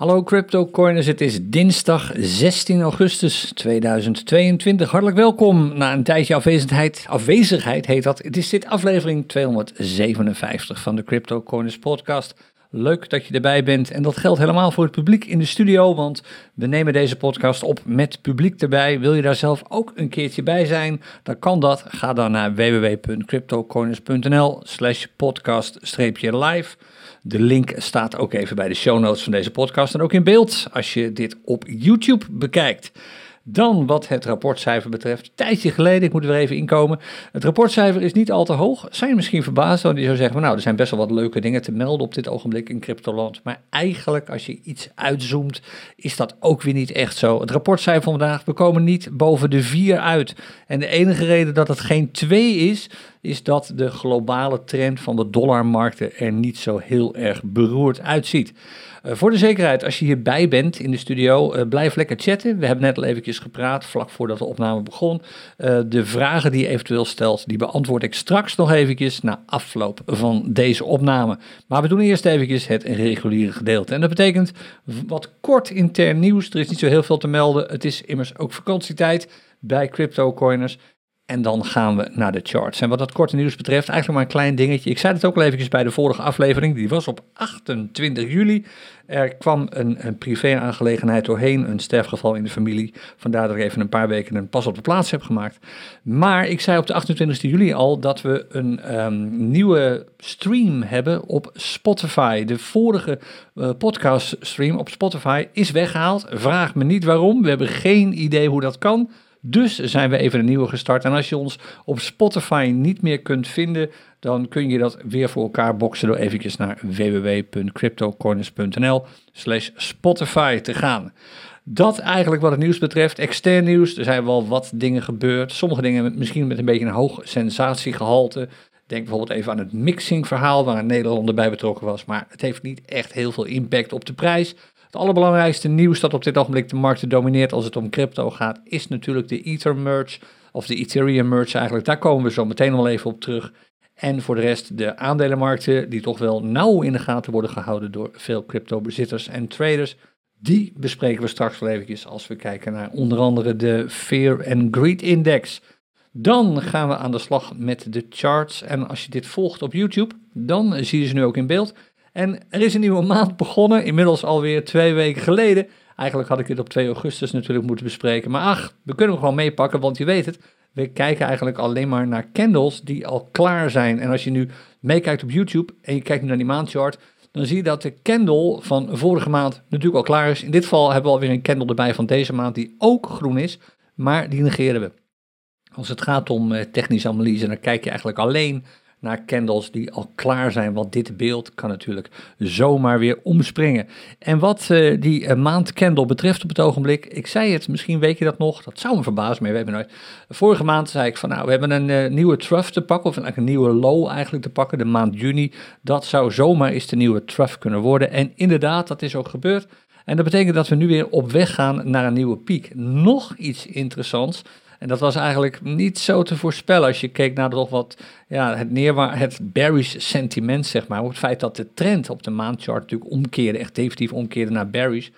Hallo CryptoCoiners, het is dinsdag 16 augustus 2022. Hartelijk welkom na een tijdje afwezigheid. Afwezigheid heet dat. Het is dit aflevering 257 van de CryptoCoiners podcast. Leuk dat je erbij bent en dat geldt helemaal voor het publiek in de studio, want we nemen deze podcast op met publiek erbij. Wil je daar zelf ook een keertje bij zijn, dan kan dat. Ga dan naar www.cryptocoiners.nl slash podcast-live. De link staat ook even bij de show notes van deze podcast en ook in beeld als je dit op YouTube bekijkt. Dan wat het rapportcijfer betreft, een tijdje geleden, ik moet er even inkomen. Het rapportcijfer is niet al te hoog. Zijn misschien verbaasd, want die zou zeggen, nou, er zijn best wel wat leuke dingen te melden op dit ogenblik in cryptoland. Maar eigenlijk, als je iets uitzoomt, is dat ook weer niet echt zo. Het rapportcijfer van vandaag, we komen niet boven de 4 uit. En de enige reden dat het geen 2 is, is dat de globale trend van de dollarmarkten er niet zo heel erg beroerd uitziet. Uh, voor de zekerheid, als je hierbij bent in de studio, uh, blijf lekker chatten. We hebben net al eventjes gepraat, vlak voordat de opname begon. Uh, de vragen die je eventueel stelt, die beantwoord ik straks nog eventjes na afloop van deze opname. Maar we doen eerst eventjes het reguliere gedeelte. En dat betekent wat kort intern nieuws. Er is niet zo heel veel te melden. Het is immers ook vakantietijd bij CryptoCoiners. En dan gaan we naar de charts. En wat dat korte nieuws betreft, eigenlijk maar een klein dingetje. Ik zei het ook al eventjes bij de vorige aflevering. Die was op 28 juli. Er kwam een, een privé-aangelegenheid doorheen, een sterfgeval in de familie. Vandaar dat ik even een paar weken een pas op de plaats heb gemaakt. Maar ik zei op de 28 juli al dat we een um, nieuwe stream hebben op Spotify. De vorige uh, podcast stream op Spotify is weggehaald. Vraag me niet waarom. We hebben geen idee hoe dat kan. Dus zijn we even een nieuwe gestart. En als je ons op Spotify niet meer kunt vinden, dan kun je dat weer voor elkaar boksen door eventjes naar www.cryptocorners.nl slash Spotify te gaan. Dat eigenlijk wat het nieuws betreft. Extern nieuws, er zijn wel wat dingen gebeurd. Sommige dingen misschien met een beetje een hoog sensatiegehalte. Denk bijvoorbeeld even aan het mixing-verhaal waar een Nederlander bij betrokken was. Maar het heeft niet echt heel veel impact op de prijs. Het allerbelangrijkste nieuws dat op dit ogenblik de markt domineert als het om crypto gaat, is natuurlijk de Ether merge, of de Ethereum merge eigenlijk. Daar komen we zo meteen wel even op terug. En voor de rest de aandelenmarkten, die toch wel nauw in de gaten worden gehouden door veel crypto-bezitters en traders. Die bespreken we straks wel eventjes als we kijken naar onder andere de Fear and Greed Index. Dan gaan we aan de slag met de charts. En als je dit volgt op YouTube, dan zie je ze nu ook in beeld. En er is een nieuwe maand begonnen, inmiddels alweer twee weken geleden. Eigenlijk had ik dit op 2 augustus natuurlijk moeten bespreken. Maar ach, we kunnen hem gewoon meepakken, want je weet het. We kijken eigenlijk alleen maar naar candles die al klaar zijn. En als je nu meekijkt op YouTube en je kijkt nu naar die maandchart, dan zie je dat de candle van vorige maand natuurlijk al klaar is. In dit geval hebben we alweer een candle erbij van deze maand die ook groen is, maar die negeren we. Als het gaat om eh, technische analyse, dan kijk je eigenlijk alleen naar candles die al klaar zijn. Want dit beeld kan natuurlijk zomaar weer omspringen. En wat uh, die uh, maand candle betreft op het ogenblik, ik zei het, misschien weet je dat nog, dat zou me verbazen, maar we hebben nooit. Vorige maand zei ik van nou, we hebben een uh, nieuwe trough te pakken, of een nieuwe low eigenlijk te pakken, de maand juni. Dat zou zomaar eens de nieuwe trough kunnen worden. En inderdaad, dat is ook gebeurd. En dat betekent dat we nu weer op weg gaan naar een nieuwe piek. Nog iets interessants. En dat was eigenlijk niet zo te voorspellen als je keek naar toch wat ja, het, neerwaar, het bearish sentiment, zeg maar. Het feit dat de trend op de maandchart natuurlijk omkeerde, echt definitief omkeerde naar bearish,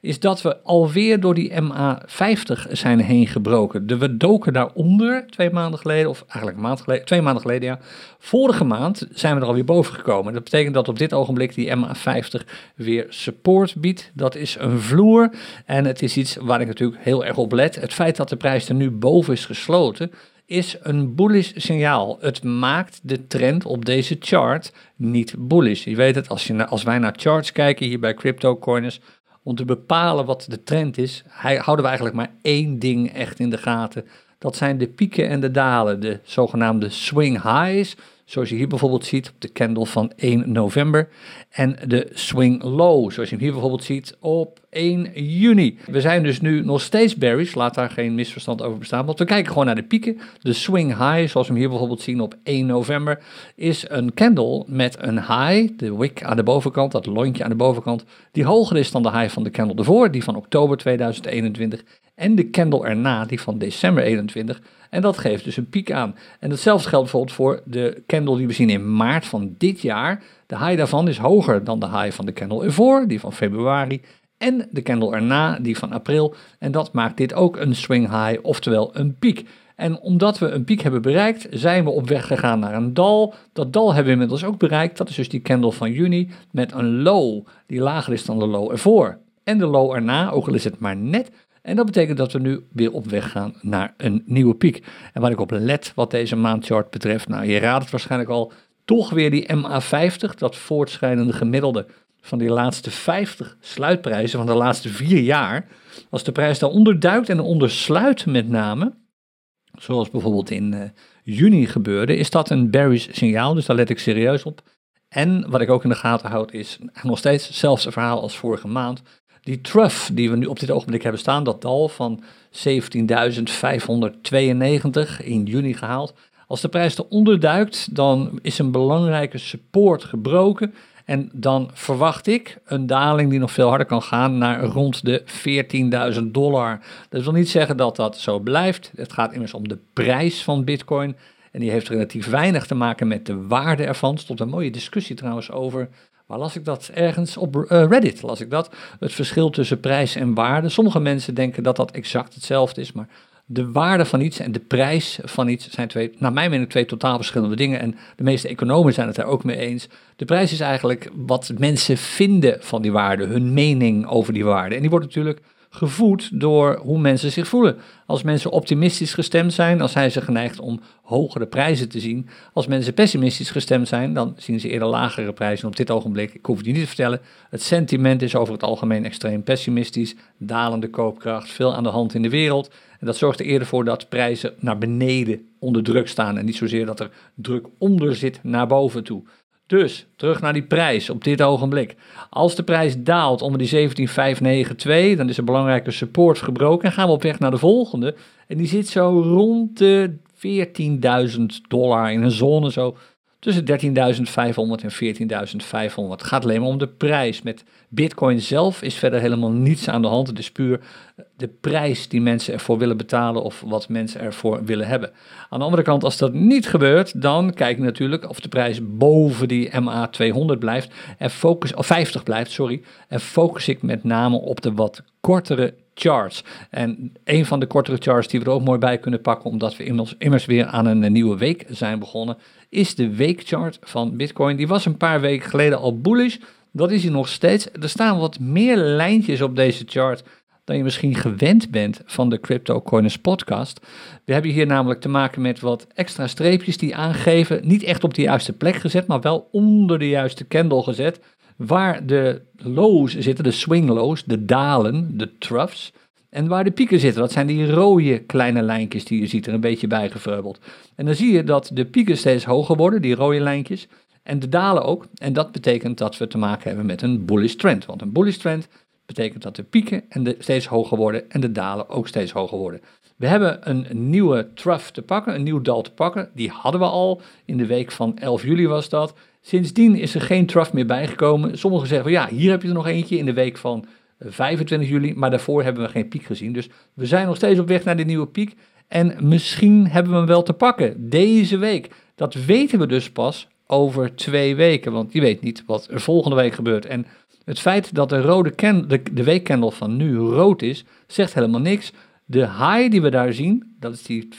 is dat we alweer door die MA50 zijn heen gebroken. De, we doken daaronder twee maanden geleden, of eigenlijk maand geleden, twee maanden geleden, ja. Vorige maand zijn we er alweer boven gekomen. Dat betekent dat op dit ogenblik die MA50 weer support biedt. Dat is een vloer en het is iets waar ik natuurlijk heel erg op let. Het feit dat de prijs er nu boven is gesloten, is een bullish signaal. Het maakt de trend op deze chart niet bullish. Je weet het, als, je, als wij naar charts kijken hier bij CryptoCoiners, om te bepalen wat de trend is, houden we eigenlijk maar één ding echt in de gaten. Dat zijn de pieken en de dalen, de zogenaamde swing highs, zoals je hier bijvoorbeeld ziet op de candle van 1 november. En de swing low, zoals je hem hier bijvoorbeeld ziet op 1 juni. We zijn dus nu nog steeds bearish, laat daar geen misverstand over bestaan, want we kijken gewoon naar de pieken. De swing high, zoals we hem hier bijvoorbeeld zien op 1 november, is een candle met een high, de wick aan de bovenkant, dat lontje aan de bovenkant, die hoger is dan de high van de candle ervoor, die van oktober 2021. En de candle erna, die van december 21. En dat geeft dus een piek aan. En hetzelfde geldt bijvoorbeeld voor de candle die we zien in maart van dit jaar. De high daarvan is hoger dan de high van de candle ervoor, die van februari. en de candle erna, die van april. En dat maakt dit ook een swing high, oftewel een piek. En omdat we een piek hebben bereikt, zijn we op weg gegaan naar een dal. Dat dal hebben we inmiddels ook bereikt. Dat is dus die candle van juni met een low die lager is dan de low ervoor. En de low erna, ook al is het maar net. En dat betekent dat we nu weer op weg gaan naar een nieuwe piek. En waar ik op let wat deze maandchart betreft, nou je raadt het waarschijnlijk al, toch weer die MA50, dat voortschrijdende gemiddelde van die laatste 50 sluitprijzen van de laatste vier jaar. Als de prijs daaronder duikt en ondersluit met name, zoals bijvoorbeeld in uh, juni gebeurde, is dat een bearish signaal, dus daar let ik serieus op. En wat ik ook in de gaten houd is nog steeds hetzelfde verhaal als vorige maand. Die trough die we nu op dit ogenblik hebben staan, dat dal van 17.592 in juni gehaald. Als de prijs eronder duikt, dan is een belangrijke support gebroken. En dan verwacht ik een daling die nog veel harder kan gaan naar rond de 14.000 dollar. Dat wil niet zeggen dat dat zo blijft. Het gaat immers om de prijs van Bitcoin. En die heeft relatief weinig te maken met de waarde ervan. Er stond een mooie discussie trouwens over. Waar las ik dat ergens op uh, Reddit? Las ik dat? Het verschil tussen prijs en waarde. Sommige mensen denken dat dat exact hetzelfde is, maar de waarde van iets en de prijs van iets zijn twee, naar mijn mening, twee totaal verschillende dingen. En de meeste economen zijn het daar ook mee eens. De prijs is eigenlijk wat mensen vinden van die waarde, hun mening over die waarde. En die wordt natuurlijk gevoed door hoe mensen zich voelen. Als mensen optimistisch gestemd zijn, dan zijn ze geneigd om hogere prijzen te zien. Als mensen pessimistisch gestemd zijn, dan zien ze eerder lagere prijzen. op dit ogenblik, ik hoef het je niet te vertellen, het sentiment is over het algemeen extreem pessimistisch. Dalende koopkracht, veel aan de hand in de wereld. En dat zorgt er eerder voor dat prijzen naar beneden onder druk staan. En niet zozeer dat er druk onder zit naar boven toe. Dus terug naar die prijs op dit ogenblik. Als de prijs daalt onder die 17592, dan is een belangrijke support gebroken en gaan we op weg naar de volgende. En die zit zo rond de 14.000 dollar in een zone zo tussen 13.500 en 14.500. Het gaat alleen maar om de prijs. Met Bitcoin zelf is verder helemaal niets aan de hand. Het is puur de prijs die mensen ervoor willen betalen of wat mensen ervoor willen hebben. Aan de andere kant, als dat niet gebeurt, dan kijk ik natuurlijk of de prijs boven die MA 200 blijft en focus, of 50 blijft, sorry. En focus ik met name op de wat kortere charts. En een van de kortere charts die we er ook mooi bij kunnen pakken, omdat we immers, immers weer aan een nieuwe week zijn begonnen, is de weekchart van Bitcoin. Die was een paar weken geleden al bullish. Dat is hij nog steeds. Er staan wat meer lijntjes op deze chart dan je misschien gewend bent van de Crypto Coiners podcast. We hebben hier namelijk te maken met wat extra streepjes die aangeven, niet echt op de juiste plek gezet, maar wel onder de juiste candle gezet, waar de lows zitten, de swing lows, de dalen, de troughs. En waar de pieken zitten, dat zijn die rode kleine lijntjes die je ziet er een beetje bijgevreubeld. En dan zie je dat de pieken steeds hoger worden, die rode lijntjes, en de dalen ook. En dat betekent dat we te maken hebben met een bullish trend. Want een bullish trend betekent dat de pieken en de steeds hoger worden en de dalen ook steeds hoger worden. We hebben een nieuwe trough te pakken, een nieuw dal te pakken. Die hadden we al. In de week van 11 juli was dat. Sindsdien is er geen trough meer bijgekomen. Sommigen zeggen van ja, hier heb je er nog eentje in de week van 25 juli, maar daarvoor hebben we geen piek gezien. Dus we zijn nog steeds op weg naar die nieuwe piek. En misschien hebben we hem wel te pakken deze week. Dat weten we dus pas over twee weken, want je weet niet wat er volgende week gebeurt. En het feit dat de, rode de, de van nu rood is, zegt helemaal niks. De high die we daar zien, dat is die 25.212,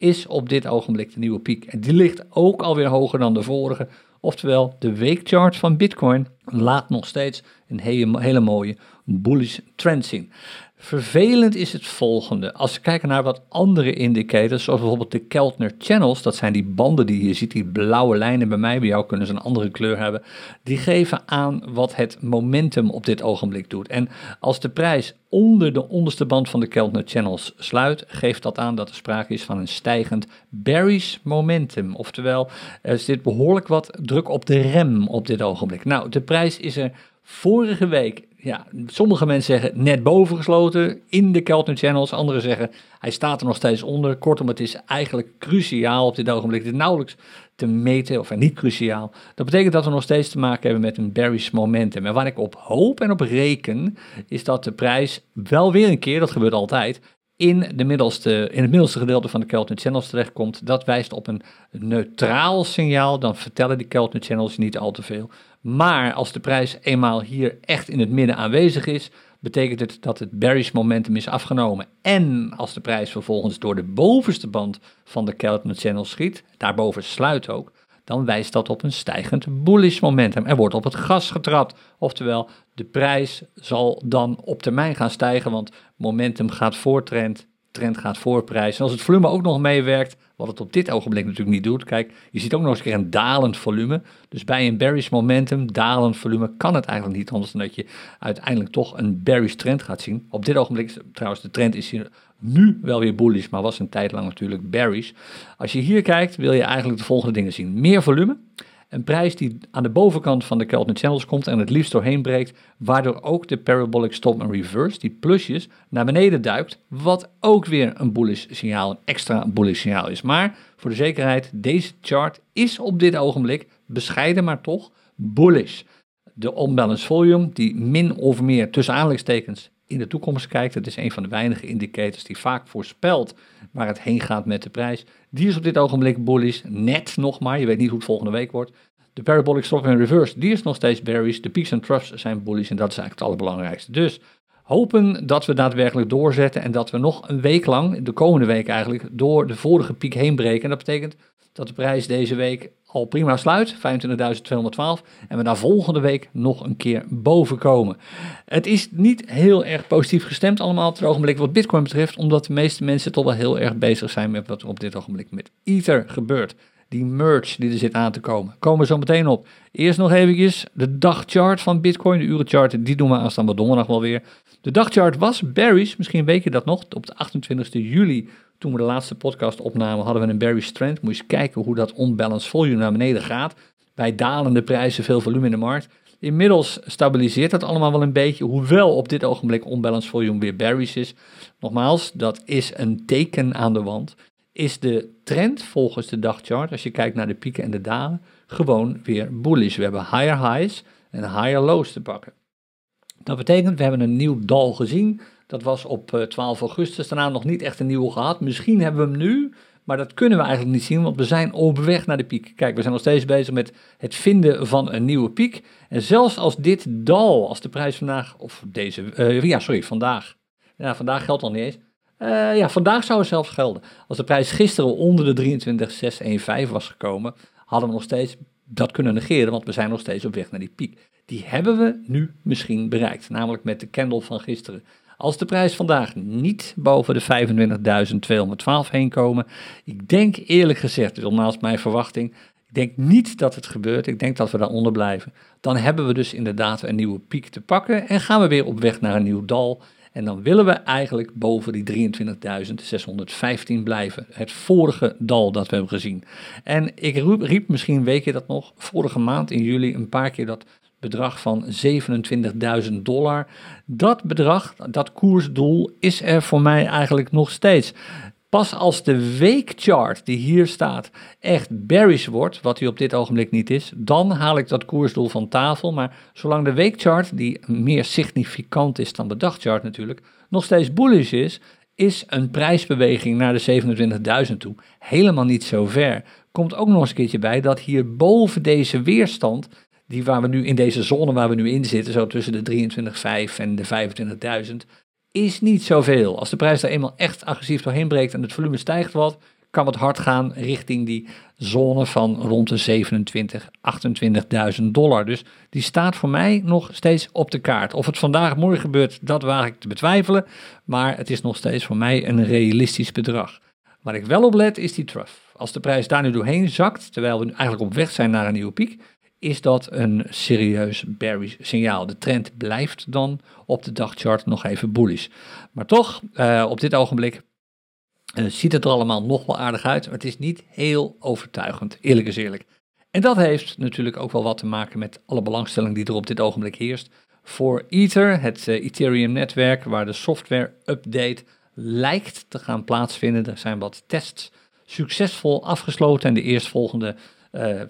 is op dit ogenblik de nieuwe piek. En die ligt ook alweer hoger dan de vorige. Oftewel, de weekchart van Bitcoin laat nog steeds een hele, hele mooie bullish trend zien. Vervelend is het volgende. Als we kijken naar wat andere indicators, zoals bijvoorbeeld de Keltner Channels, dat zijn die banden die je ziet, die blauwe lijnen bij mij, bij jou kunnen ze een andere kleur hebben, die geven aan wat het momentum op dit ogenblik doet. En als de prijs onder de onderste band van de Keltner Channels sluit, geeft dat aan dat er sprake is van een stijgend bearish momentum. Oftewel, er zit behoorlijk wat druk op de rem op dit ogenblik. Nou, de prijs is er vorige week ja, sommige mensen zeggen net boven gesloten in de Keltner Channels. Anderen zeggen hij staat er nog steeds onder. Kortom, het is eigenlijk cruciaal op dit ogenblik. Het nauwelijks te meten, of niet cruciaal. Dat betekent dat we nog steeds te maken hebben met een bearish momentum. En waar ik op hoop en op reken, is dat de prijs wel weer een keer, dat gebeurt altijd, in, de middelste, in het middelste gedeelte van de Keltner Channels terechtkomt. Dat wijst op een neutraal signaal. Dan vertellen die Keltner Channels niet al te veel. Maar als de prijs eenmaal hier echt in het midden aanwezig is, betekent het dat het bearish momentum is afgenomen. En als de prijs vervolgens door de bovenste band van de Keltner Channel schiet, daarboven sluit ook, dan wijst dat op een stijgend bullish momentum. Er wordt op het gas getrapt. Oftewel, de prijs zal dan op termijn gaan stijgen, want momentum gaat voor trend, trend gaat voor prijs. En als het volume ook nog meewerkt, wat het op dit ogenblik natuurlijk niet doet. Kijk, je ziet ook nog eens een een dalend volume. Dus bij een bearish momentum, dalend volume, kan het eigenlijk niet anders dan dat je uiteindelijk toch een bearish trend gaat zien. Op dit ogenblik, trouwens, de trend is hier nu wel weer bullish, maar was een tijd lang natuurlijk bearish. Als je hier kijkt, wil je eigenlijk de volgende dingen zien. Meer volume, een prijs die aan de bovenkant van de Keltner Channels komt en het liefst doorheen breekt, waardoor ook de parabolic stop en reverse, die plusjes, naar beneden duikt, wat ook weer een bullish signaal, een extra bullish signaal is. Maar voor de zekerheid, deze chart is op dit ogenblik, bescheiden maar toch, bullish. De unbalanced volume, die min of meer tussen aanleidingstekens in de toekomst kijkt, het is een van de weinige indicators die vaak voorspelt waar het heen gaat met de prijs. Die is op dit ogenblik bullish, net nog maar, je weet niet hoe het volgende week wordt. De parabolic stop en reverse, die is nog steeds bearish. De peaks en troughs zijn bullish en dat is eigenlijk het allerbelangrijkste. Dus hopen dat we daadwerkelijk doorzetten en dat we nog een week lang, de komende week eigenlijk, door de vorige piek heen breken. En dat betekent dat de prijs deze week al prima sluit, 25.212, en we daar volgende week nog een keer boven komen. Het is niet heel erg positief gestemd allemaal op het ogenblik wat Bitcoin betreft, omdat de meeste mensen toch wel heel erg bezig zijn met wat er op dit ogenblik met Ether gebeurt. Die merge die er zit aan te komen. Komen we zo meteen op. Eerst nog eventjes de dagchart van Bitcoin, de urenchart, die doen we aanstaande donderdag wel weer. De dagchart was bearish, misschien weet je dat nog, op de 28 juli toen we de laatste podcast opnamen, hadden we een bearish trend. Moet je eens kijken hoe dat unbalanced volume naar beneden gaat. Bij dalende prijzen, veel volume in de markt. Inmiddels stabiliseert dat allemaal wel een beetje, hoewel op dit ogenblik unbalanced volume weer bearish is. Nogmaals, dat is een teken aan de wand. Is de trend volgens de dagchart, als je kijkt naar de pieken en de dalen, gewoon weer bullish. We hebben higher highs en higher lows te pakken. Dat betekent, we hebben een nieuw dal gezien. Dat was op 12 eh, augustus. Daarna nog niet echt een nieuwe gehad. Misschien hebben we hem nu, maar dat kunnen we eigenlijk niet zien, want we zijn op weg naar de piek. Kijk, we zijn nog steeds bezig met het vinden van een nieuwe piek. En zelfs als dit dal, als de prijs vandaag, of deze, uh, ja, sorry, vandaag. Ja, vandaag geldt al niet eens. Uh, ja, vandaag zou het zelfs gelden. Als de prijs gisteren onder de 23,615 was gekomen, hadden we nog steeds dat kunnen negeren, want we zijn nog steeds op weg naar die piek. Die hebben we nu misschien bereikt, namelijk met de candle van gisteren. Als de prijs vandaag niet boven de 25.212 heen komen, ik denk eerlijk gezegd, dus naast mijn verwachting, ik denk niet dat het gebeurt. Ik denk dat we daaronder blijven. Dan hebben we dus inderdaad een nieuwe piek te pakken en gaan we weer op weg naar een nieuw dal. En dan willen we eigenlijk boven die 23.615 blijven. Het vorige dal dat we hebben gezien. En ik riep, misschien weet je dat nog, vorige maand in juli een paar keer dat bedrag van 27.000 dollar. Dat bedrag, dat koersdoel, is er voor mij eigenlijk nog steeds. Pas als de weekchart die hier staat echt bearish wordt, wat hij op dit ogenblik niet is, dan haal ik dat koersdoel van tafel. Maar zolang de weekchart, die meer significant is dan de dagchart natuurlijk, nog steeds bullish is, is een prijsbeweging naar de 27.000 toe helemaal niet zo ver. Komt ook nog eens een keertje bij dat hier boven deze weerstand die waar we nu in deze zone waar we nu in zitten, zo tussen de 23,5 en de 25.000, is niet zoveel. Als de prijs daar eenmaal echt agressief doorheen breekt en het volume stijgt wat, kan het hard gaan richting die zone van rond de 27, 28.000 dollar. Dus die staat voor mij nog steeds op de kaart. Of het vandaag morgen gebeurt, dat waag ik te betwijfelen. Maar het is nog steeds voor mij een realistisch bedrag. Waar ik wel op let is die trough. Als de prijs daar nu doorheen zakt, terwijl we eigenlijk op weg zijn naar een nieuwe piek, is dat een serieus bearish signaal. De trend blijft dan op de dagchart nog even bullish. Maar toch, uh, op dit ogenblik uh, ziet het er allemaal nog wel aardig uit. Maar het is niet heel overtuigend, eerlijk is eerlijk. En dat heeft natuurlijk ook wel wat te maken met alle belangstelling die er op dit ogenblik heerst. Voor Ether, het uh, Ethereum-netwerk, waar de software-update lijkt te gaan plaatsvinden. Er zijn wat tests succesvol afgesloten en de eerstvolgende uh,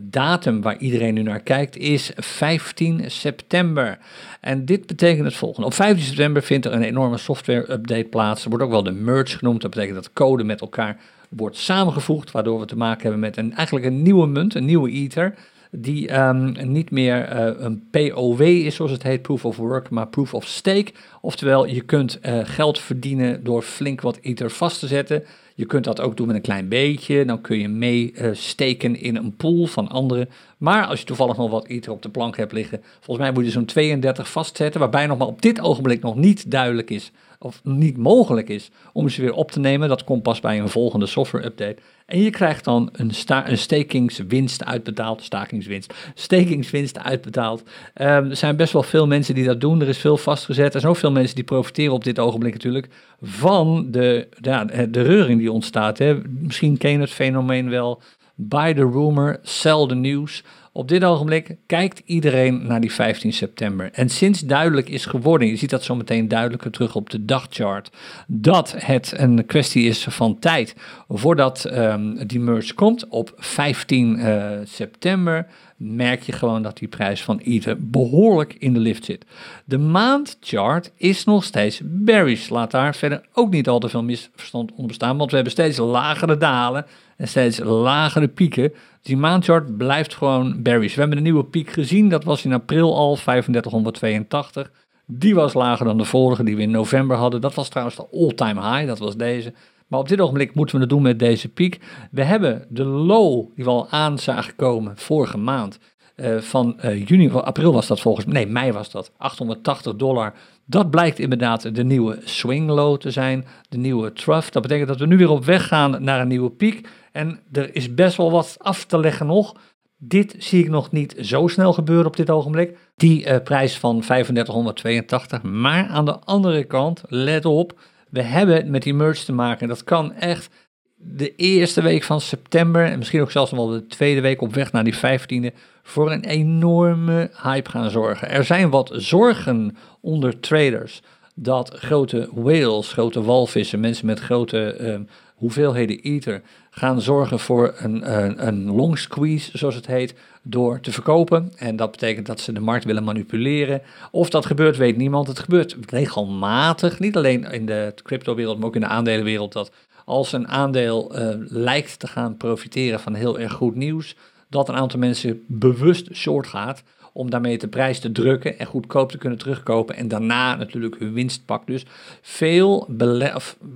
datum waar iedereen nu naar kijkt is 15 september. En dit betekent het volgende. Op 15 september vindt er een enorme software-update plaats. Er wordt ook wel de merge genoemd. Dat betekent dat code met elkaar wordt samengevoegd, waardoor we te maken hebben met een, eigenlijk een nieuwe munt, een nieuwe Ether die um, niet meer uh, een POW is, zoals het heet, Proof of Work, maar Proof of Stake. Oftewel, je kunt uh, geld verdienen door flink wat Ether vast te zetten. Je kunt dat ook doen met een klein beetje. Dan kun je mee uh, steken in een pool van anderen. Maar als je toevallig nog wat Ether op de plank hebt liggen, volgens mij moet je zo'n 32 vastzetten, waarbij nog maar op dit ogenblik nog niet duidelijk is of niet mogelijk is om ze weer op te nemen. Dat komt pas bij een volgende software update. En je krijgt dan een, sta een stakingswinst uitbetaald. Stakingswinst. Stakingswinst uitbetaald. Um, er zijn best wel veel mensen die dat doen. Er is veel vastgezet. Er zijn ook veel mensen die profiteren op dit ogenblik natuurlijk van de, ja, de reuring die ontstaat. Hè. Misschien ken je het fenomeen wel. Buy the rumor, sell the news. Op dit ogenblik kijkt iedereen naar die 15 september. En sinds duidelijk is geworden, je ziet dat zo meteen duidelijker terug op de dagchart, dat het een kwestie is van tijd voordat um, die merge komt op 15 uh, eh, september merk je gewoon dat die prijs van Ether behoorlijk in de lift zit. De maandchart is nog steeds bearish. Laat daar verder ook niet al te veel misverstand onder bestaan, want we hebben steeds lagere dalen en steeds lagere pieken. Die maandchart blijft gewoon bearish. We hebben een nieuwe piek gezien, dat was in april al 3582. Die was lager dan de vorige die we in november hadden. Dat was trouwens de all-time high, dat was deze. Maar op dit ogenblik moeten we het doen met deze piek. We hebben de low die we al aan zagen komen vorige maand. Uh, van uh, juni, april was dat volgens mij, nee, mei was dat, 880 dollar. Dat blijkt inderdaad de nieuwe swing low te zijn, de nieuwe trough. Dat betekent dat we nu weer op weg gaan naar een nieuwe piek. En er is best wel wat af te leggen nog. Dit zie ik nog niet zo snel gebeuren op dit ogenblik. Die uh, prijs van 3582. Maar aan de andere kant, let op, we hebben met die merge te maken. Dat kan echt de eerste week van september en misschien ook zelfs wel de tweede week op weg naar die 15e voor een enorme hype gaan zorgen. Er zijn wat zorgen onder traders dat grote whales, grote walvissen, mensen met grote uh, hoeveelheden ether gaan zorgen voor een, een, long squeeze, zoals het heet, door te verkopen. En dat betekent dat ze de markt willen manipuleren. Of dat gebeurt, weet niemand. Het gebeurt regelmatig, niet alleen in de cryptowereld, maar ook in de aandelenwereld, dat als een aandeel uh, lijkt te gaan profiteren van heel erg goed nieuws, dat een aantal mensen bewust short gaat om daarmee de prijs te drukken en goedkoop te kunnen terugkopen en daarna natuurlijk hun winst pakt. Dus veel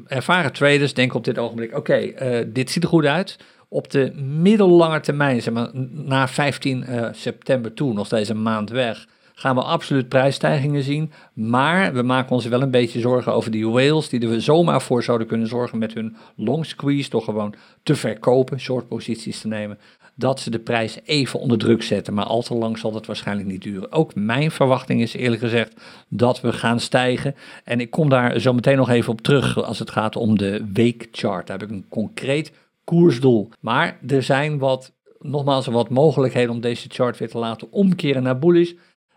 ervaren traders denken op dit ogenblik, oké, uh, dit ziet er goed uit. Op de middellange termijn, zeg maar na 15 uh, eh, september toe, nog deze maand weg, gaan we absoluut prijsstijgingen zien. Maar we maken ons wel een beetje zorgen over die whales die er zomaar voor zouden kunnen zorgen met hun long squeeze, toch gewoon te verkopen, short posities te nemen dat ze de prijs even onder druk zetten. Maar al te lang zal dat waarschijnlijk niet duren. Ook mijn verwachting is eerlijk gezegd dat we gaan stijgen. En ik kom daar zo meteen nog even op terug als het gaat om de weekchart. Daar heb ik een concreet koersdoel. Maar er zijn wat, nogmaals, wat mogelijkheden om deze chart weer te laten omkeren naar bullish.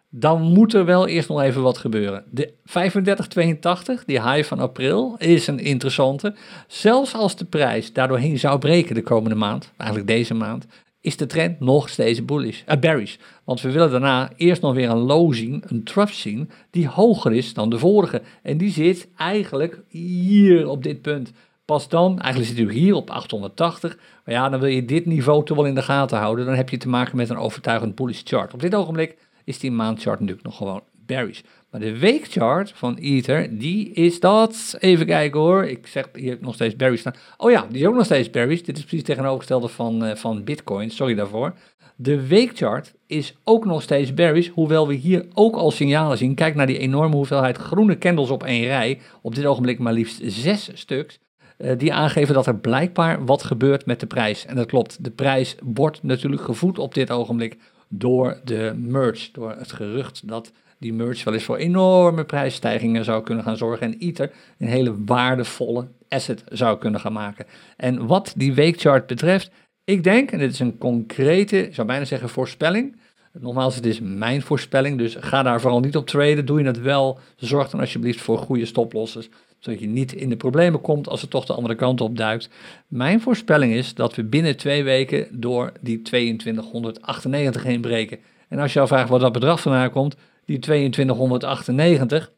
Dan moet er wel eerst nog even wat gebeuren. De 3582, die high van april, is een interessante. Zelfs als de prijs daardoorheen zou breken de komende maand, eigenlijk deze maand, is de trend nog steeds bullish, uh, bearish. Want we willen daarna eerst nog weer een low zien, een trough zien, die hoger is dan de vorige. En die zit eigenlijk hier op dit punt. Pas dan, eigenlijk zit u hier op 880, maar ja, dan wil je dit niveau toch wel in de gaten houden. Dan heb je te maken met een overtuigend bullish chart. Op dit ogenblik is die maandchart natuurlijk nog gewoon bearish. Maar de weekchart van Ether, die is dat. Even kijken hoor. Ik zeg hier nog steeds bearish staan. Oh ja, die is ook nog steeds bearish. Dit is precies tegenovergestelde van, uh, van Bitcoin. Sorry daarvoor. De weekchart is ook nog steeds bearish, hoewel we hier ook al signalen zien. Kijk naar die enorme hoeveelheid groene candles op één rij. Op dit ogenblik maar liefst zes stuks. Uh, die aangeven dat er blijkbaar wat gebeurt met de prijs. En dat klopt. De prijs wordt natuurlijk gevoed op dit ogenblik door de merge. Door het gerucht dat die merge wel eens voor enorme prijsstijgingen zou kunnen gaan zorgen en Ether een hele waardevolle asset zou kunnen gaan maken. En wat die weekchart betreft, ik denk, en dit is een concrete, ik zou bijna zeggen voorspelling, Nogmaals, het is mijn voorspelling, dus ga daar vooral niet op traden. Doe je het wel, zorg dan alsjeblieft voor goede stoplosses, zodat je niet in de problemen komt als het toch de andere kant op duikt. Mijn voorspelling is dat we binnen twee weken door die 2298 heen breken. En als je al vraagt waar dat bedrag vandaan komt, die 2298,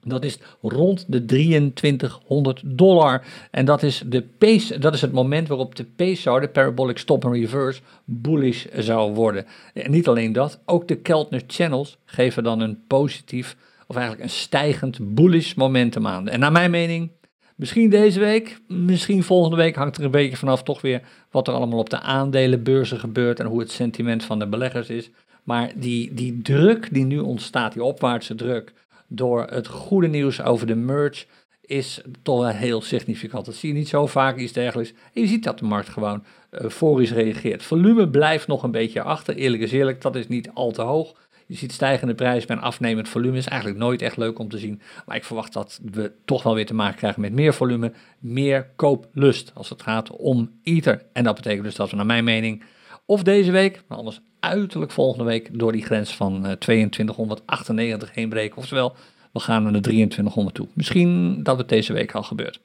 dat is rond de 2300 dollar. En dat is, de pace, dat is het moment waarop de PSAR, de Parabolic Stop and Reverse, bullish zou worden. En niet alleen dat, ook de Keltner Channels geven dan een positief, of eigenlijk een stijgend bullish momentum aan. En naar mijn mening, misschien deze week, misschien volgende week, hangt er een beetje vanaf toch weer wat er allemaal op de aandelenbeurzen gebeurt en hoe het sentiment van de beleggers is. Maar die, die druk die nu ontstaat, die opwaartse druk, door het goede nieuws over de merge is toch wel heel significant. Dat zie je niet zo vaak, iets dergelijks. En je ziet dat de markt gewoon euforisch reageert. Volume blijft nog een beetje achter, eerlijk is eerlijk, dat is niet al te hoog. Je ziet stijgende prijs bij een afnemend volume, is eigenlijk nooit echt leuk om te zien. Maar ik verwacht dat we toch wel weer te maken krijgen met meer volume, meer kooplust als het gaat om Ether. En dat betekent dus dat we naar mijn mening, of deze week, maar anders uiterlijk volgende week door die grens van 2298 eh, heen breken. Oftewel, we gaan naar de 2300 toe. Misschien dat het deze week al gebeurt.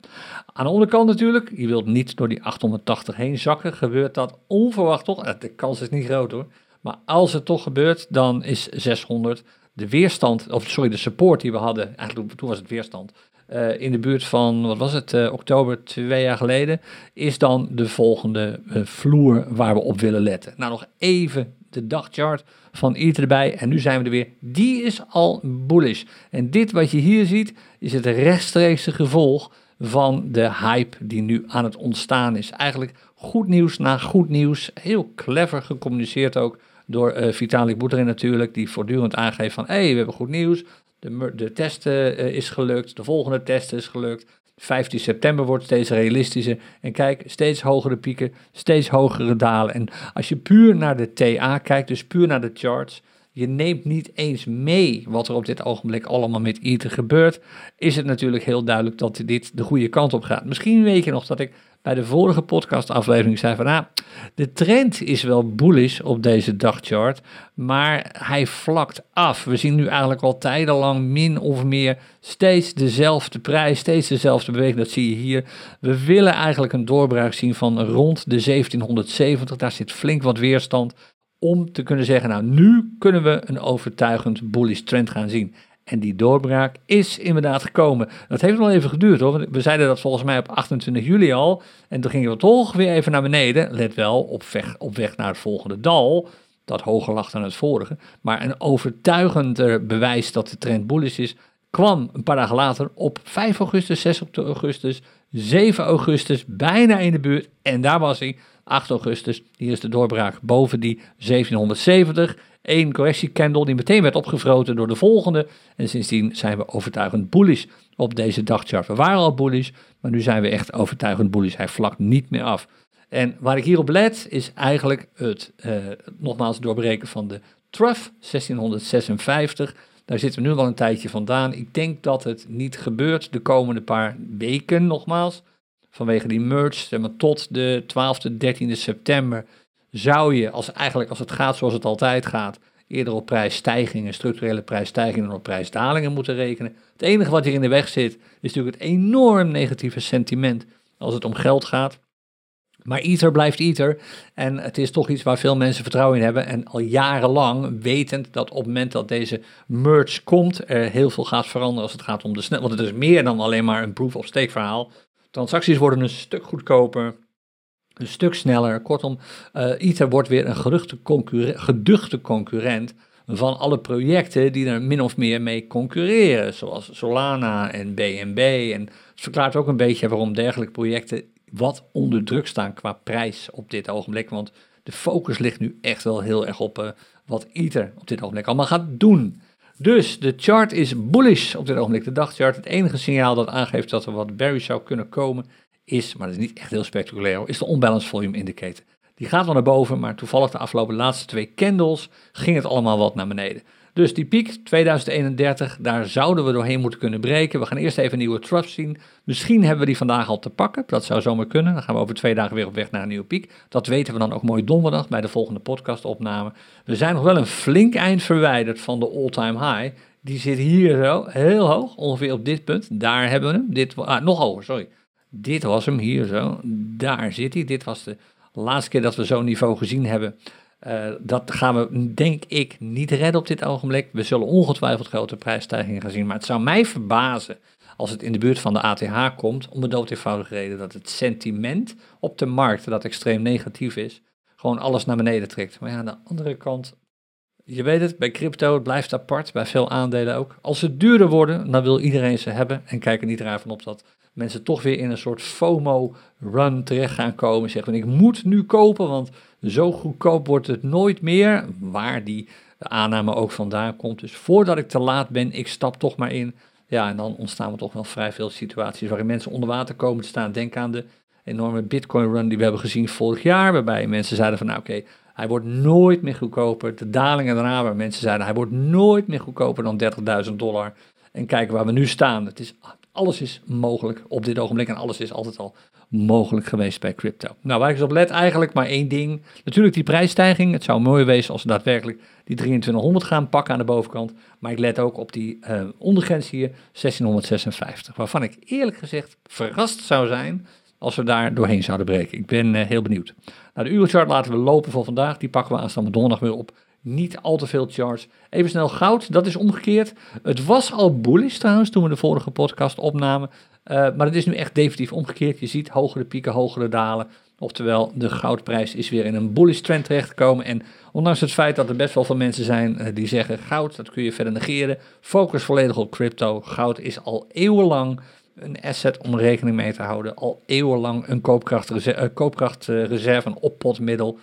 Aan de andere kant natuurlijk, je wilt niet door die 880 heen zakken. Gebeurt dat onverwacht toch? Eh, de kans is niet groot hoor. Maar als het toch gebeurt, dan is 600 de weerstand, of sorry, de support die we hadden. Eigenlijk toen was het weerstand. Uh, in de buurt van, wat was het, oktober twee jaar geleden, is dan de volgende vloer waar we op willen letten. Nou, nog even de dagchart van Ether erbij. En nu zijn we er weer. Die is al bullish. En dit wat je hier ziet, is het rechtstreekse gevolg van de hype die nu aan het ontstaan is. Eigenlijk goed nieuws na goed nieuws. Heel clever gecommuniceerd ook door uh, Vitalik Buterin natuurlijk, die voortdurend aangeeft van, hey, we hebben goed nieuws. De, de test uh, is gelukt, de volgende test is gelukt. 15 september wordt steeds realistischer. En kijk, steeds hogere pieken, steeds hogere dalen. En als je puur naar de TA kijkt, dus puur naar de charts, je neemt niet eens mee wat er op dit ogenblik allemaal met Ether gebeurt, is het natuurlijk heel duidelijk dat dit de goede kant op gaat. Misschien weet je nog dat ik bij de vorige podcastaflevering zei van, nou, de trend is wel bullish op deze dagchart, maar hij vlakt af. We zien nu eigenlijk al tijdenlang min of meer steeds dezelfde prijs, steeds dezelfde beweging. Dat zie je hier. We willen eigenlijk een doorbraak zien van rond de 1770. Daar zit flink wat weerstand om te kunnen zeggen, nou nu kunnen we een overtuigend bullish trend gaan zien. En die doorbraak is inderdaad gekomen. Dat heeft nog even geduurd hoor. We zeiden dat volgens mij op 28 juli al. En toen gingen we toch weer even naar beneden. Let wel, op weg, op weg naar het volgende dal. Dat hoger lag dan het vorige. Maar een overtuigender bewijs dat de trend bullish is. kwam een paar dagen later op 5 augustus, 6 augustus, 7 augustus. Bijna in de buurt. En daar was hij. 8 augustus. Hier is de doorbraak boven die 1770 één correctiecandle die meteen werd opgevroten door de volgende. En sindsdien zijn we overtuigend bullish op deze dagchart. We waren al bullish, maar nu zijn we echt overtuigend bullish. Hij vlakt niet meer af. En waar ik hierop let is eigenlijk het uh, nogmaals doorbreken van de trough 1656. Daar zitten we nu wel een tijdje vandaan. Ik denk dat het niet gebeurt de komende paar weken nogmaals. Vanwege die merge, maar tot de 12e, 13e september zou je, als, eigenlijk als het gaat zoals het altijd gaat, eerder op prijsstijgingen, structurele prijsstijgingen dan op prijsdalingen moeten rekenen. Het enige wat hier in de weg zit, is natuurlijk het enorm negatieve sentiment als het om geld gaat. Maar Ether blijft Ether en het is toch iets waar veel mensen vertrouwen in hebben. En al jarenlang wetend dat op het moment dat deze merge komt, er heel veel gaat veranderen als het gaat om de snel. Want het is meer dan alleen maar een proof-of-stake verhaal. Transacties worden een stuk goedkoper een stuk sneller. Kortom, uh, Ether wordt weer een geduchte concurrent van alle projecten die er min of meer mee concurreren, zoals Solana en BNB. En het verklaart ook een beetje waarom dergelijke projecten wat onder druk staan qua prijs op dit ogenblik. Want de focus ligt nu echt wel heel erg op uh, wat Ether op dit ogenblik allemaal gaat doen. Dus de chart is bullish op dit ogenblik, de dagchart. Het enige signaal dat aangeeft dat er wat bearish zou kunnen komen, is, maar dat is niet echt heel spectaculair, is de unbalanced volume indicator. Die gaat wel naar boven, maar toevallig de afgelopen laatste twee candles ging het allemaal wat naar beneden. Dus die piek 2031, daar zouden we doorheen moeten kunnen breken. We gaan eerst even nieuwe trough zien. Misschien hebben we die vandaag al te pakken. Dat zou zomaar kunnen. Dan gaan we over twee dagen weer op weg naar een nieuwe piek. Dat weten we dan ook mooi donderdag bij de volgende podcastopname. We zijn nog wel een flink eind verwijderd van de all-time high. Die zit hier zo, heel hoog, ongeveer op dit punt. Daar hebben we hem. Dit, ah, nog hoger, sorry. Dit was hem hier zo. Daar zit hij. Dit was de laatste keer dat we zo'n niveau gezien hebben. Uh, dat gaan we, denk ik, niet redden op dit ogenblik. We zullen ongetwijfeld grote prijsstijgingen gaan zien. Maar het zou mij verbazen als het in de buurt van de ATH komt. Om de dood eenvoudige reden dat het sentiment op de markt, dat extreem negatief is, gewoon alles naar beneden trekt. Maar ja, aan de andere kant, je weet het, bij crypto, het blijft apart, bij veel aandelen ook. Als ze duurder worden, dan wil iedereen ze hebben. En kijk er niet raar van op dat mensen toch weer in een soort FOMO-run terecht gaan komen. Zeggen ik moet nu kopen, want zo goedkoop wordt het nooit meer. Waar die aanname ook vandaan komt. Dus voordat ik te laat ben, ik stap toch maar in. Ja, en dan ontstaan er toch wel vrij veel situaties waarin mensen onder water komen te staan. Denk aan de enorme Bitcoin-run die we hebben gezien vorig jaar, waarbij mensen zeiden van nou oké, hij wordt nooit meer goedkoper. De dalingen daarna, waar mensen zeiden hij wordt nooit meer goedkoper dan 30.000 dollar. En kijken waar we nu staan. Het is alles is mogelijk op dit ogenblik en alles is altijd al mogelijk geweest bij crypto. Nou, waar ik eens op let eigenlijk maar één ding. Natuurlijk die prijsstijging. Het zou mooi wezen als we daadwerkelijk die 2300 gaan pakken aan de bovenkant. Maar ik let ook op die uh, ondergrens hier, 1656. Waarvan ik eerlijk gezegd verrast zou zijn als we daar doorheen zouden breken. Ik ben uh, heel benieuwd. Nou, de uurchart laten we lopen voor vandaag. Die pakken we aanstaande donderdag weer op niet al te veel charts. Even snel goud, dat is omgekeerd. Het was al bullish trouwens toen we de vorige podcast opnamen. Uh, maar het is nu echt definitief omgekeerd. Je ziet hogere pieken, hogere dalen. Oftewel, de goudprijs is weer in een bullish trend terechtgekomen. En ondanks het feit dat er best wel veel mensen zijn uh, die zeggen: goud, dat kun je verder negeren. Focus volledig op crypto. Goud is al eeuwenlang een asset om rekening mee te houden. Al eeuwenlang een koopkrachtreserve, uh, koopkrachtreserve een oppotmiddel.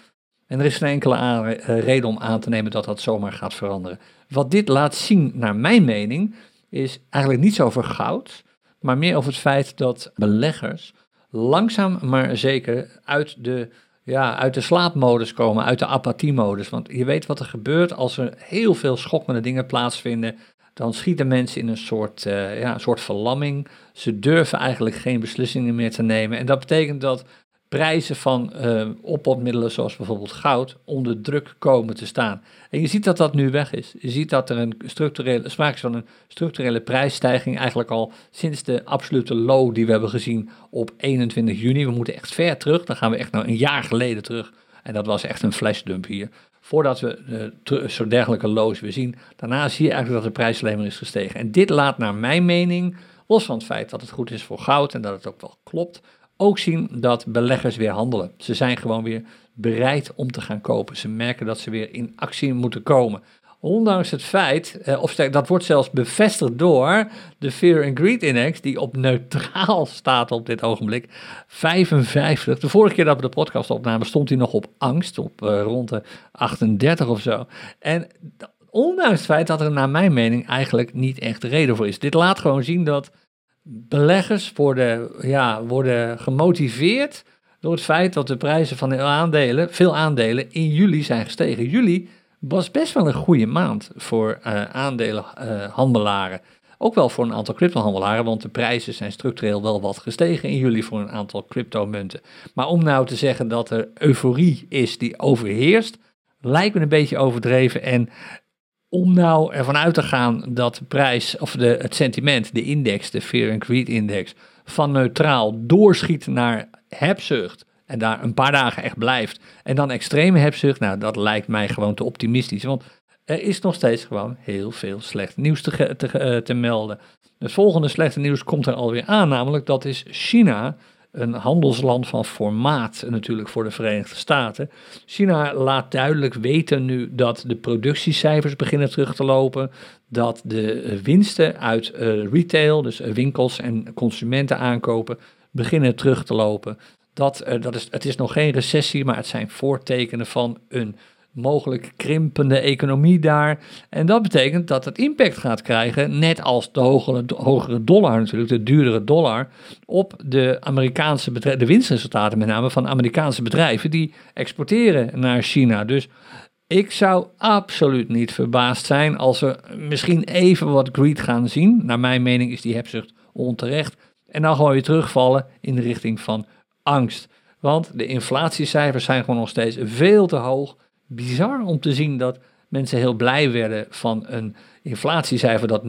En er is geen enkele eh, reden om aan te nemen dat dat zomaar gaat veranderen. Wat dit laat zien, naar mijn mening, is eigenlijk niets over goud, maar meer over het feit dat beleggers langzaam maar zeker uit de, ja, uit de slaapmodus komen, uit de apathiemodus. Want je weet wat er gebeurt als er heel veel schokkende dingen plaatsvinden. Dan schieten mensen in een soort, uh, ja, een soort verlamming. Ze durven eigenlijk geen beslissingen meer te nemen. En dat betekent dat prijzen van uh, oppotmiddelen zoals bijvoorbeeld goud onder druk komen te staan. En je ziet dat dat nu weg is. Je ziet dat er een structurele, sprake van een structurele prijsstijging eigenlijk al sinds de absolute low die we hebben gezien op 21 juni. We moeten echt ver terug, dan gaan we echt nou een jaar geleden terug. En dat was echt een flashdump hier. Voordat we uh, zo'n dergelijke lows weer zien. Daarna zie je eigenlijk dat de prijs alleen maar is gestegen. En dit laat naar mijn mening, los van het feit dat het goed is voor goud en dat het ook wel klopt, ook zien dat beleggers weer handelen. Ze zijn gewoon weer bereid om te gaan kopen. Ze merken dat ze weer in actie moeten komen. Ondanks het feit, eh, of dat wordt zelfs bevestigd door de Fear and Greed Index, die op neutraal staat op dit ogenblik. 55. De vorige keer dat we de podcast opnamen, stond hij nog op angst, op uh, rond de 38 of zo. En ondanks het feit dat er naar mijn mening eigenlijk niet echt reden voor is. Dit laat gewoon zien dat beleggers worden, ja, worden gemotiveerd door het feit dat de prijzen van de aandelen, veel aandelen, in juli zijn gestegen. Juli was best wel een goede maand voor uh, aandelenhandelaren. Ook wel voor een aantal cryptohandelaren, want de prijzen zijn structureel wel wat gestegen in juli voor een aantal cryptomunten. Maar om nou te zeggen dat er euforie is die overheerst, lijkt me een beetje overdreven. En om nou ervan uit te gaan dat de prijs, of de, het sentiment, de index, de Fear and Greed Index, van neutraal doorschiet naar hebzucht en daar een paar dagen echt blijft en dan extreme hebzucht, nou dat lijkt mij gewoon te optimistisch, want er is nog steeds gewoon heel veel slecht nieuws te, te, eh, te melden. Het volgende slechte nieuws komt er alweer aan, namelijk dat is China een handelsland van formaat natuurlijk voor de Verenigde Staten. China laat duidelijk weten nu dat de productiecijfers beginnen terug te lopen, dat de winsten uit uh, retail, dus winkels en consumenten aankopen, beginnen terug te lopen. Dat, uh, dat is, het is nog geen recessie, maar het zijn voortekenen van een mogelijk krimpende economie daar. En dat betekent dat het impact gaat krijgen, net als de hogere, dollar natuurlijk, de duurdere dollar, op de Amerikaanse bedrijven, de winstresultaten met name van Amerikaanse bedrijven die exporteren naar China. Dus Ik zou absoluut niet verbaasd zijn als we misschien even wat greed gaan zien. Naar mijn mening is die hebzucht onterecht. En dan gewoon weer terugvallen in de richting van angst. Want de inflatiecijfers zijn gewoon nog steeds veel te hoog. Bizar om te zien dat mensen heel blij werden van een inflatiecijfer dat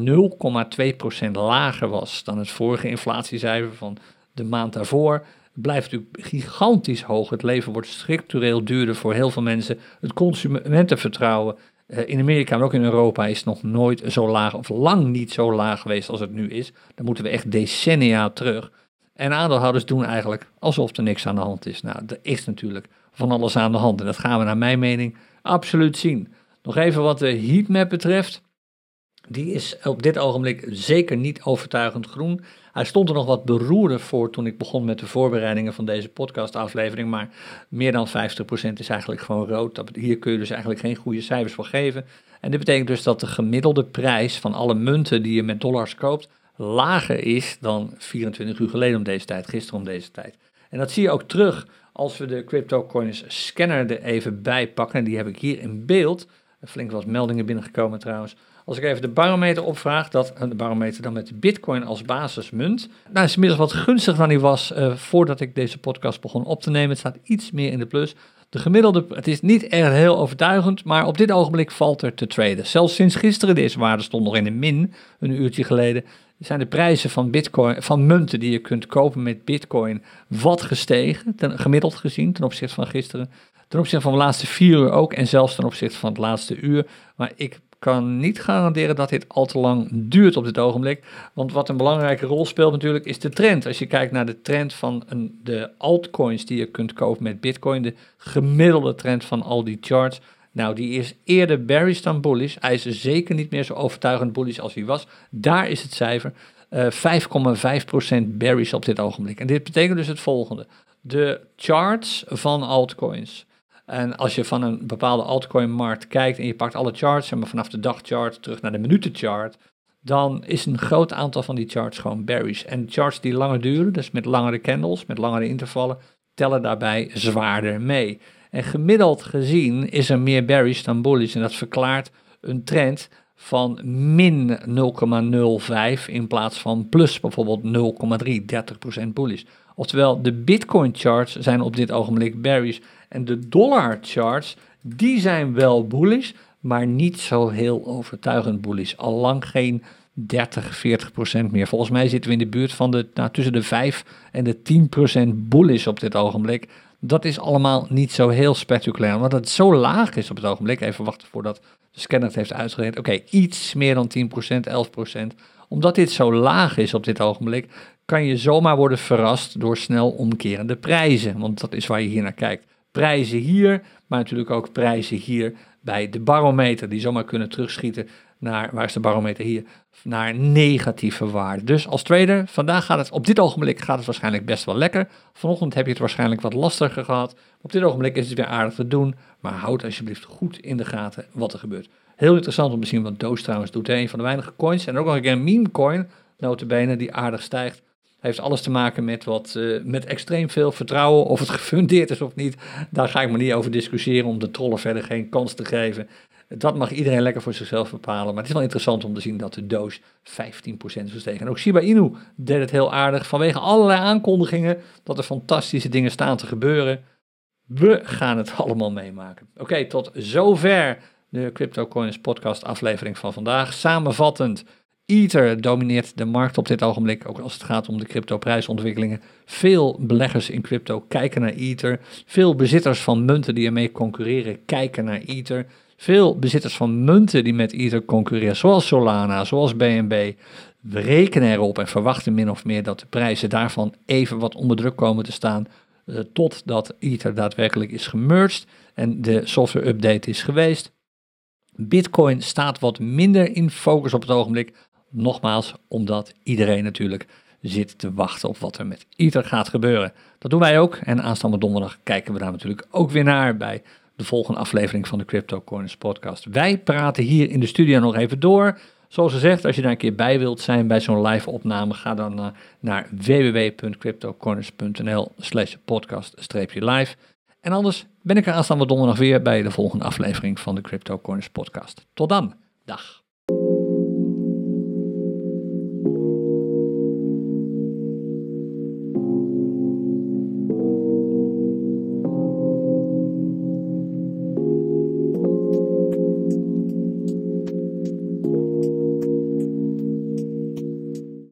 0,2% lager was dan het vorige inflatiecijfer van de maand daarvoor. Het blijft natuurlijk gigantisch hoog. Het leven wordt structureel duurder voor heel veel mensen. Het consumentenvertrouwen eh, in Amerika, maar ook in Europa, is nog nooit zo laag, of lang niet zo laag geweest als het nu is. Dan moeten we echt decennia terug. En aandeelhouders doen eigenlijk alsof er niks aan de hand is. Nou, er is natuurlijk van alles aan de hand. En dat gaan we naar mijn mening absoluut zien. Nog even wat de heatmap betreft. Die is op dit ogenblik zeker niet overtuigend groen. Hij stond er nog wat beroerder voor toen ik begon met de voorbereidingen van deze podcastaflevering. Maar meer dan 50% is eigenlijk gewoon rood. Hier kun je dus eigenlijk geen goede cijfers voor geven. En dit betekent dus dat de gemiddelde prijs van alle munten die je met dollars koopt lager is dan 24 uur geleden om deze tijd, gisteren om deze tijd. En dat zie je ook terug als we de CryptoCoins scanner er even bij pakken. En die heb ik hier in beeld. Flink wat meldingen binnengekomen trouwens. Als ik even de barometer opvraag, dat, eh, de barometer dan met bitcoin als basismunt. Nou, is inmiddels wat gunstiger dan die was uh, voordat ik deze podcast begon op te nemen. Het staat iets meer in de plus. De gemiddelde, het is niet erg heel overtuigend, maar op dit ogenblik valt er te traden. Zelfs sinds gisteren, deze waarde stond nog in de min, een uurtje geleden, zijn de prijzen van bitcoin, van munten die je kunt kopen met bitcoin, wat gestegen, ten, gemiddeld gezien, ten opzichte van gisteren. Ten opzichte van de laatste vier uur ook en zelfs ten opzichte van het laatste uur. Maar ik kan niet garanderen dat dit al te lang duurt op dit ogenblik. Want wat een belangrijke rol speelt natuurlijk is de trend. Als je kijkt naar de trend van een, de altcoins die je kunt kopen met bitcoin, de gemiddelde trend van al die charts. Nou, die is eerder bearish dan bullish. Hij is zeker niet meer zo overtuigend bullish als hij was. Daar is het cijfer. Uh, eh, 5,5% bearish op dit ogenblik. En dit betekent dus het volgende. De charts van altcoins en als je van een bepaalde altcoin-markt kijkt en je pakt alle charts, maar vanaf de dagchart terug naar de minutenchart, dan is een groot aantal van die charts gewoon bearish. En charts die langer duren, dus met langere candles, met langere intervallen, tellen daarbij zwaarder mee. En gemiddeld gezien is er meer bearish dan bullish en dat verklaart een trend van min 0,05 in plaats van plus bijvoorbeeld 0,3, 30% bullish. Oftewel, de Bitcoin charts zijn op dit ogenblik bearish en de dollar charts, die zijn wel bullish, maar niet zo heel overtuigend bullish. Al lang geen 30, 40 procent meer. Volgens mij zitten we in de buurt van de, nou, tussen de 5 en de 10 procent bullish op dit ogenblik. Dat is allemaal niet zo heel spectaculair, want het zo laag is op het ogenblik. Even wachten voordat de scanner het heeft uitgerekend. Oké, iets meer dan 10 procent, 11 procent. Omdat dit zo laag is op dit ogenblik, kan je zomaar worden verrast door snel omkerende prijzen. Want dat is waar je hier naar kijkt prijzen hier, maar natuurlijk ook prijzen hier bij de barometer, die zomaar kunnen terugschieten naar, waar is de barometer hier, naar negatieve waarden. Dus als trader, vandaag gaat het, op dit ogenblik gaat het waarschijnlijk best wel lekker. Vanochtend heb je het waarschijnlijk wat lastiger gehad. Op dit ogenblik is het weer aardig te doen, maar houd alsjeblieft goed in de gaten wat er gebeurt. Heel interessant om te zien wat Doos trouwens doet. Een van de weinige coins en ook nog een meme coin, notabene, die aardig stijgt heeft alles te maken met, wat, uh, met extreem veel vertrouwen. Of het gefundeerd is of niet, daar ga ik me niet over discussiëren om de trollen verder geen kans te geven. Dat mag iedereen lekker voor zichzelf bepalen. Maar het is wel interessant om te zien dat de doos 15% is gestegen. En ook Shiba Inu deed het heel aardig vanwege allerlei aankondigingen dat er fantastische dingen staan te gebeuren. We gaan het allemaal meemaken. Oké, tot zover de CryptoCoins podcast aflevering van vandaag. Samenvattend, Ether domineert de markt op dit ogenblik, ook als het gaat om de crypto-prijsontwikkelingen. Veel beleggers in crypto kijken naar Ether. Veel bezitters van munten die ermee concurreren kijken naar Ether. Veel bezitters van munten die met Ether concurreren, zoals Solana, zoals BNB, rekenen erop en verwachten min of meer dat de prijzen daarvan even wat onder druk komen te staan. Uh, totdat Ether daadwerkelijk is gemerged en de software update is geweest. Bitcoin staat wat minder in focus op het ogenblik, Nogmaals, omdat iedereen natuurlijk zit te wachten op wat er met Ether gaat gebeuren. Dat doen wij ook. En aanstaande donderdag kijken we daar natuurlijk ook weer naar bij de volgende aflevering van de Crypto Coins podcast. Wij praten hier in de studio nog even door. Zoals gezegd, als je daar een keer bij wilt zijn bij zo'n live opname, ga dan uh, naar www.cryptocorners.nl slash podcast-live. En anders ben ik er aanstaande donderdag weer bij de volgende aflevering van de Crypto Corners podcast. Tot dan. Dag.